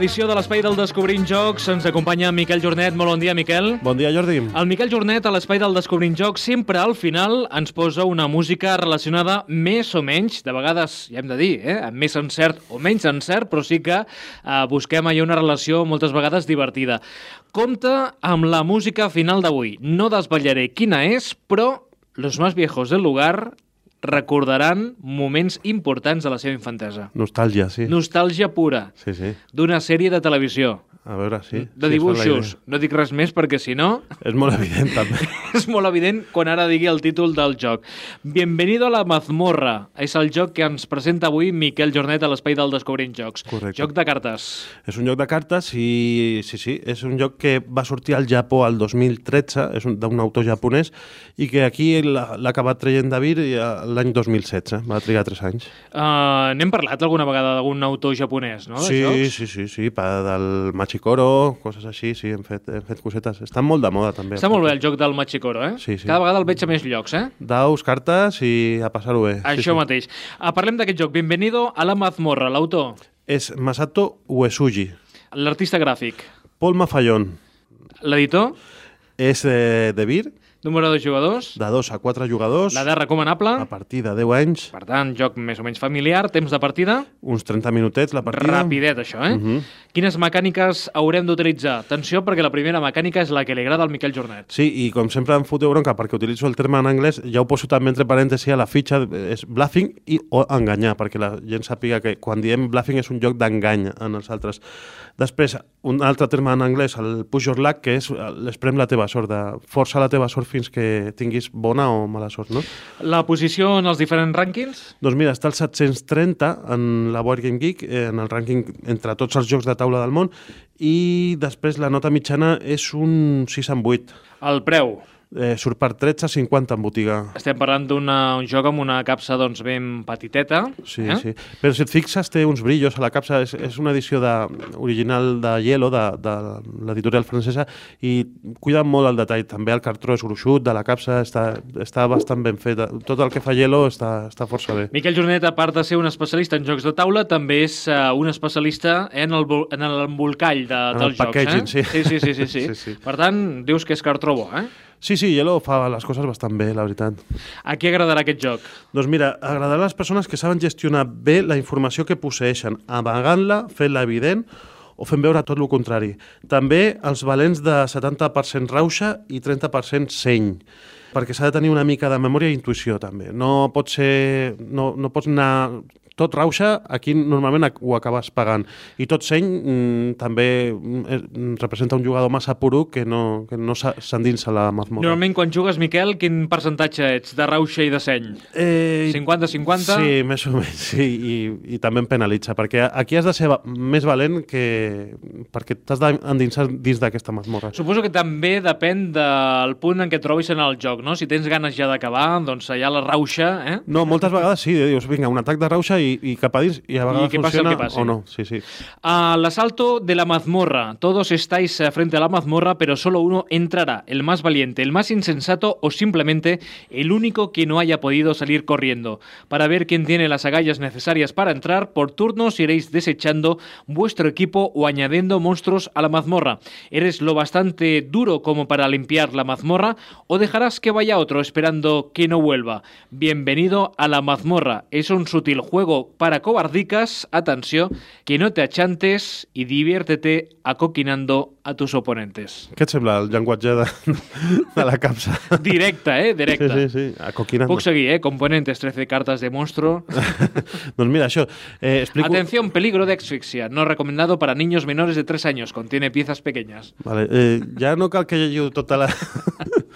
edició de l'Espai del Descobrint Jocs. Ens acompanya Miquel Jornet. Molt bon dia, Miquel. Bon dia, Jordi. El Miquel Jornet, a l'Espai del Descobrint Jocs, sempre al final ens posa una música relacionada més o menys, de vegades, ja hem de dir, eh, amb més encert o menys encert, però sí que eh, busquem allà una relació moltes vegades divertida. Compte amb la música final d'avui. No desvetllaré quina és, però los más viejos del lugar recordaran moments importants de la seva infantesa. Nostàlgia, sí. Nostàlgia pura Sí, sí. d'una sèrie de televisió, A veure, sí. de sí, dibuixos. No dic res més perquè, si no. És molt evident, també. és molt evident quan ara digui el títol del joc. Bienvenido a la mazmorra. És el joc que ens presenta avui Miquel Jornet a l'Espai del Descobrint Jocs. Correcte. Joc de cartes. és un joc de cartes i sí, sí, és un joc que va sortir al Japó al 2013, és un- d'un autor japonès, i que aquí l'ha acabat traient de Vir eh, l'any 2016, va trigar 3 anys. Uh, N'hem parlat alguna vegada d'algun autor japonès, no? sí, sí, sí, sí, pa, del Machikoro, coses així, sí, hem fet, hem fet cosetes. Estan molt de moda, també. Està molt bé el joc del Machikoro, eh? Sí, sí. Cada vegada el veig a més llocs, eh? Daus, cartes i a passar-ho bé. Això mateix. Uh, parlem d'aquest joc. Bienvenido a la mazmorra. L'autor, És Masato Uesugi. l'artista gràfic, Paul Mafallon. l'editor, És de, de Vir, número de jugadors, de 2 a 4 jugadors, l'edat recomanable, a partir de 10 anys, per tant, joc més o menys familiar, temps de partida, uns 30 minutets la partida. rapidet, això, eh? Mhm. Quines mecàniques haurem d'utilitzar? Atenció, perquè la primera mecànica és la que li agrada al Miquel Jornet. Sí, i com sempre em foteu bronca perquè utilitzo el terme en anglès, ja ho poso també entre parèntesis a la fitxa, és bluffing i o enganyar, perquè la gent sàpiga que quan diem bluffing és un joc d'engany en els altres. Després, un altre terme en anglès, el push your luck, que és l'esprem la teva sort, de força la teva sort fins que tinguis bona o mala sort, no? La posició en els diferents rànquings? Doncs mira, està al 730 en la Board Game Geek, eh, en el rànquing entre tots els jocs de taula del món, i després la nota mitjana és un 6 en 8. El preu. Eh, surt per 13,50 en botiga. Estem parlant d'un joc amb una capsa doncs, ben petiteta. Sí, eh? sí. Però si et fixes, té uns brillos a la capsa. És, és una edició de, original de Yellow, de, de l'editorial francesa, i cuiden molt el detall. També el cartró és gruixut de la capsa, està, està bastant ben fet. Tot el que fa Yellow està, està força bé. Miquel Jornet, a part de ser un especialista en jocs de taula, també és uh, un especialista en en l'embolcall de, En dels el jocs. packaging, eh? sí. Sí, sí, sí, sí, sí. Sí, sí. Per tant, dius que és cartró bo, eh? Sí, sí, Yellow fa les coses bastant bé, la veritat. A qui agradarà aquest joc? Doncs mira, agradarà a les persones que saben gestionar bé la informació que posseixen, amagant-la, fent-la evident o fent veure tot el contrari. També els valents de 70% rauxa i 30% seny perquè s'ha de tenir una mica de memòria i intuïció també. No pot ser... No, no pots anar tot rauxa, aquí normalment ho acabes pagant. I tot seny mm, també mm, eh, representa un jugador massa poruc que no, que no s'endinsa la mazmorra. Normalment, quan jugues, Miquel, quin percentatge ets de rauxa i de seny? Eh, 50-50? Sí, més o menys, sí, i, i també em penalitza, perquè aquí has de ser més valent que... perquè t'has d'endinsar dins d'aquesta mazmorra. Suposo que també depèn del punt en què et trobis en el joc, no? Si tens ganes ja d'acabar, doncs allà la rauxa, eh? No, moltes vegades sí, dius, vinga, un atac de rauxa i, i cap a dins, i a vegades que passi el funciona que passi. o no. Sí, sí. Al asalto de la mazmorra. Todos estáis eh, frente a la mazmorra, pero solo uno entrará, el más valiente, el más insensato o simplemente el único que no haya podido salir corriendo. Para ver quién tiene las agallas necesarias para entrar, por turnos iréis desechando vuestro equipo o añadiendo monstruos a la mazmorra. ¿Eres lo bastante duro como para limpiar la mazmorra o dejarás que vaya otro esperando que no vuelva? Bienvenido a la mazmorra. Es un sutil juego para cobardicas. Atención, que no te achantes y diviértete acoquinando a tus oponentes. Què et sembla el llenguatge de, de la capsa? Directa, eh? Sí, Directa. sí, sí, acoquinant. Puc seguir, eh? Componentes, 13 cartas de monstruo. doncs mira, això, eh, explico... Atención, peligro de asfixia. No recomendado para niños menores de 3 años. Contiene piezas pequeñas. Vale, eh, ja no cal que llegiu tota la...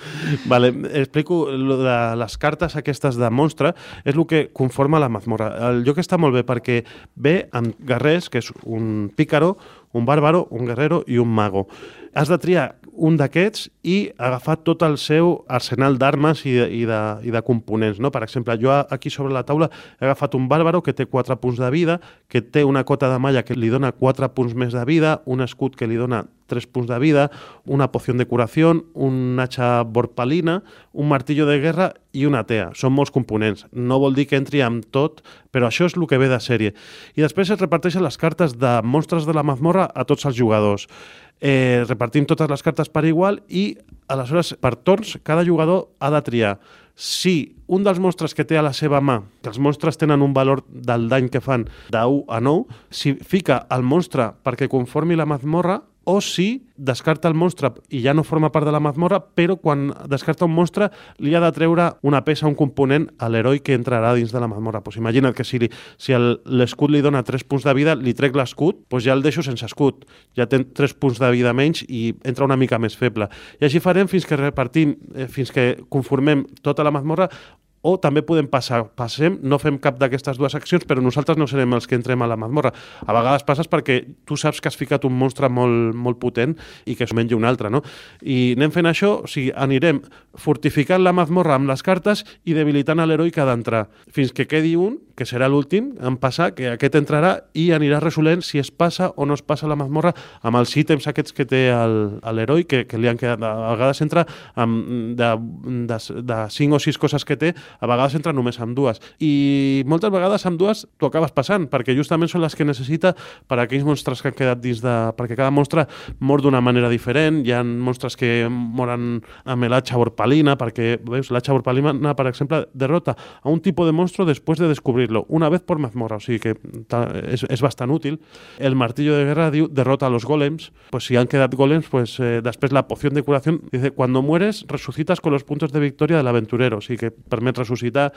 vale, explico lo de les cartes aquestes de monstre, és el que conforma la mazmorra. El joc està molt bé perquè ve amb guerrers, que és un pícaro, un bàrbaro, un guerrero i un mago. Has de triar un d'aquests i agafar tot el seu arsenal d'armes i, i, de, i de components. No? Per exemple, jo aquí sobre la taula he agafat un bàrbaro que té 4 punts de vida, que té una cota de malla que li dona 4 punts més de vida, un escut que li dona 3 punts de vida, una poció de curació, un hacha borpalina, un martillo de guerra i una tea. Són molts components. No vol dir que entri amb tot, però això és el que ve de sèrie. I després es reparteixen les cartes de monstres de la mazmorra a tots els jugadors. Eh, repartim totes les cartes per igual i, aleshores, per torns, cada jugador ha de triar. Si un dels monstres que té a la seva mà, que els monstres tenen un valor del dany que fan de 1 a 9, si fica el monstre perquè conformi la mazmorra, o si descarta el monstre i ja no forma part de la mazmorra, però quan descarta un monstre li ha de treure una peça, un component a l'heroi que entrarà dins de la mazmorra. Pues imagina't que si, li, si l'escut li dona 3 punts de vida, li trec l'escut, pues ja el deixo sense escut. Ja té 3 punts de vida menys i entra una mica més feble. I així farem fins que repartim, eh, fins que conformem tota la mazmorra o també podem passar, passem, no fem cap d'aquestes dues accions, però nosaltres no serem els que entrem a la mazmorra. A vegades passes perquè tu saps que has ficat un monstre molt, molt potent i que es menja un altre, no? I anem fent això, o sigui, anirem fortificant la mazmorra amb les cartes i debilitant l'heroi que ha d'entrar, fins que quedi un, que serà l'últim en passar, que aquest entrarà i anirà resolent si es passa o no es passa la mazmorra amb els ítems aquests que té l'heroi, que, que li han quedat. A vegades entra amb de, de, de cinc o sis coses que té, a vegades entra només amb dues. I moltes vegades amb dues t'ho acabes passant, perquè justament són les que necessita per a aquells monstres que han quedat dins de... perquè cada monstre mor d'una manera diferent, hi ha monstres que moren amb l'atxa borpalina, perquè, veus, l'atxa borpalina, per exemple, derrota a un tipus de monstro després de descobrirlo, una vez por mazmorra, o sigui que és, és bastant útil. El martillo de guerra diu derrota a los golems, pues si han quedat golems, pues eh, després la poción de curación dice, cuando mueres resucitas con los puntos de victoria del aventurero, o sigui que permet ressuscitar,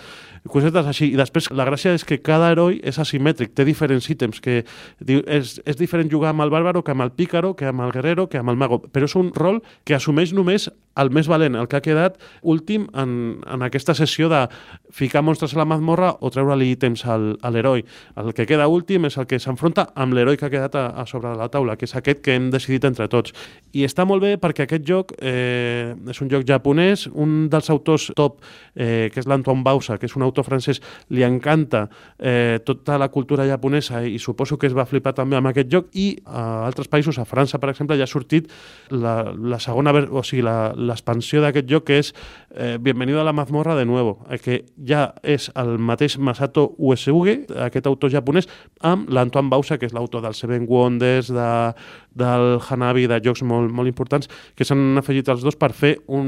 cosetes així. I després la gràcia és que cada heroi és asimètric, té diferents ítems, que és, és diferent jugar amb el bàrbaro que amb el pícaro, que amb el guerrero, que amb el mago, però és un rol que assumeix només el més valent, el que ha quedat últim en, en aquesta sessió de ficar monstres a la mazmorra o treure-li ítems al, a l'heroi. El que queda últim és el que s'enfronta amb l'heroi que ha quedat a, a sobre de la taula, que és aquest que hem decidit entre tots. I està molt bé perquè aquest joc eh, és un joc japonès, un dels autors top, eh, que és l'Antoine Bausa, que és un autor francès, li encanta eh, tota la cultura japonesa i suposo que es va flipar també amb aquest joc i a altres països, a França, per exemple, ja ha sortit la, la segona, o sigui, l'expansió d'aquest joc que és eh, Bienvenido a la mazmorra de nuevo, eh, que ja és el mateix Masato Uesugi, aquest autor japonès, amb l'Antoine Bausa, que és l'autor del Seven Wonders, de, del Hanabi, de jocs molt, molt importants, que s'han afegit els dos per fer un,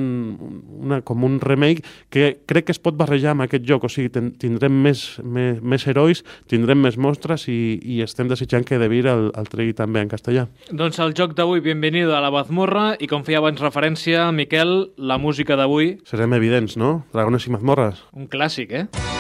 una, com un remake que crec que es pot barrejar amb aquest joc, o sigui, ten, tindrem més, més, més herois, tindrem més mostres i, i estem desitjant que De Vir el, el tregui també en castellà. Doncs el joc d'avui, Bienvenido a la mazmorra, i com feia abans referència, Miquel, la música d'avui... Serem evidents, no? Dragones i mazmorres. Un clàssic, eh?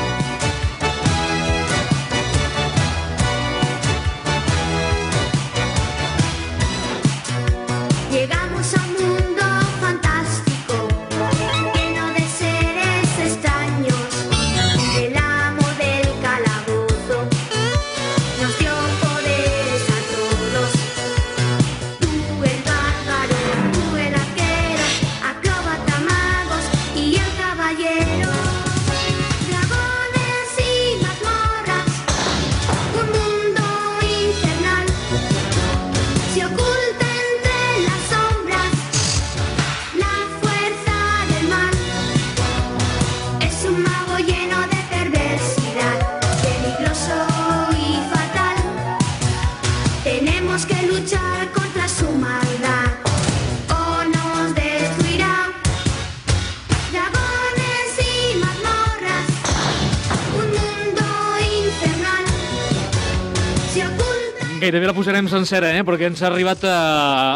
Gairebé la posarem sencera, eh? perquè ens ha arribat a,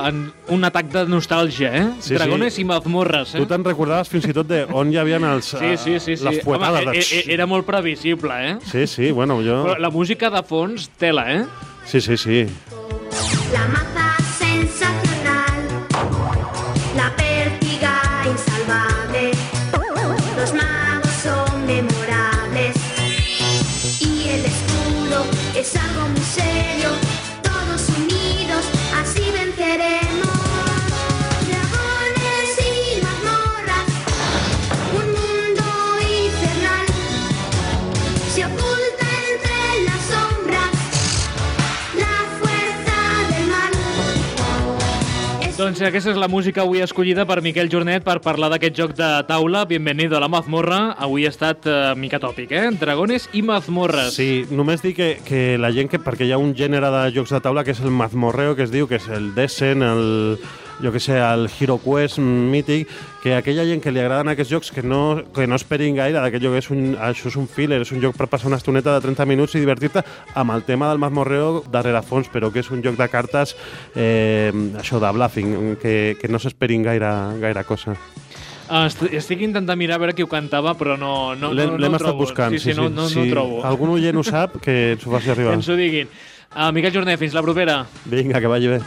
a un atac de nostàlgia, eh? Sí, Dragones sí. i mazmorres. Eh? Tu te'n recordaves fins i tot de on hi havia els, sí, sí, sí, sí. les fuetades. Home, e, e, era molt previsible, eh? Sí, sí, bueno, jo... Però la música de fons, tela, eh? Sí, sí, sí. La maza Doncs aquesta és la música avui escollida per Miquel Jornet per parlar d'aquest joc de taula. Bienvenido a la mazmorra. Avui ha estat eh, mica tòpic, eh? Dragones i mazmorres. Sí, només dir que, que la gent que... Perquè hi ha un gènere de jocs de taula que és el mazmorreo, que es diu, que és el Descent, el jo que sé, el Hero Quest mític, que aquella gent que li agraden aquests jocs que no, que no esperin gaire d'aquest joc és un, això és un filler, és un joc per passar una estoneta de 30 minuts i divertir-te amb el tema del mazmorreo darrere fons, però que és un joc de cartes eh, això de bluffing, que, que no s'esperin gaire, gaire cosa. Ah, est estic intentant mirar a veure qui ho cantava, però no, no, no, no ho estat trobo. buscant. Sí, sí, no, no, si no ho trobo. algun oient ho sap, que ens ho faci Que arribar. ens ho diguin. Uh, Miquel Jornet, fins la propera. Vinga, que vagi bé.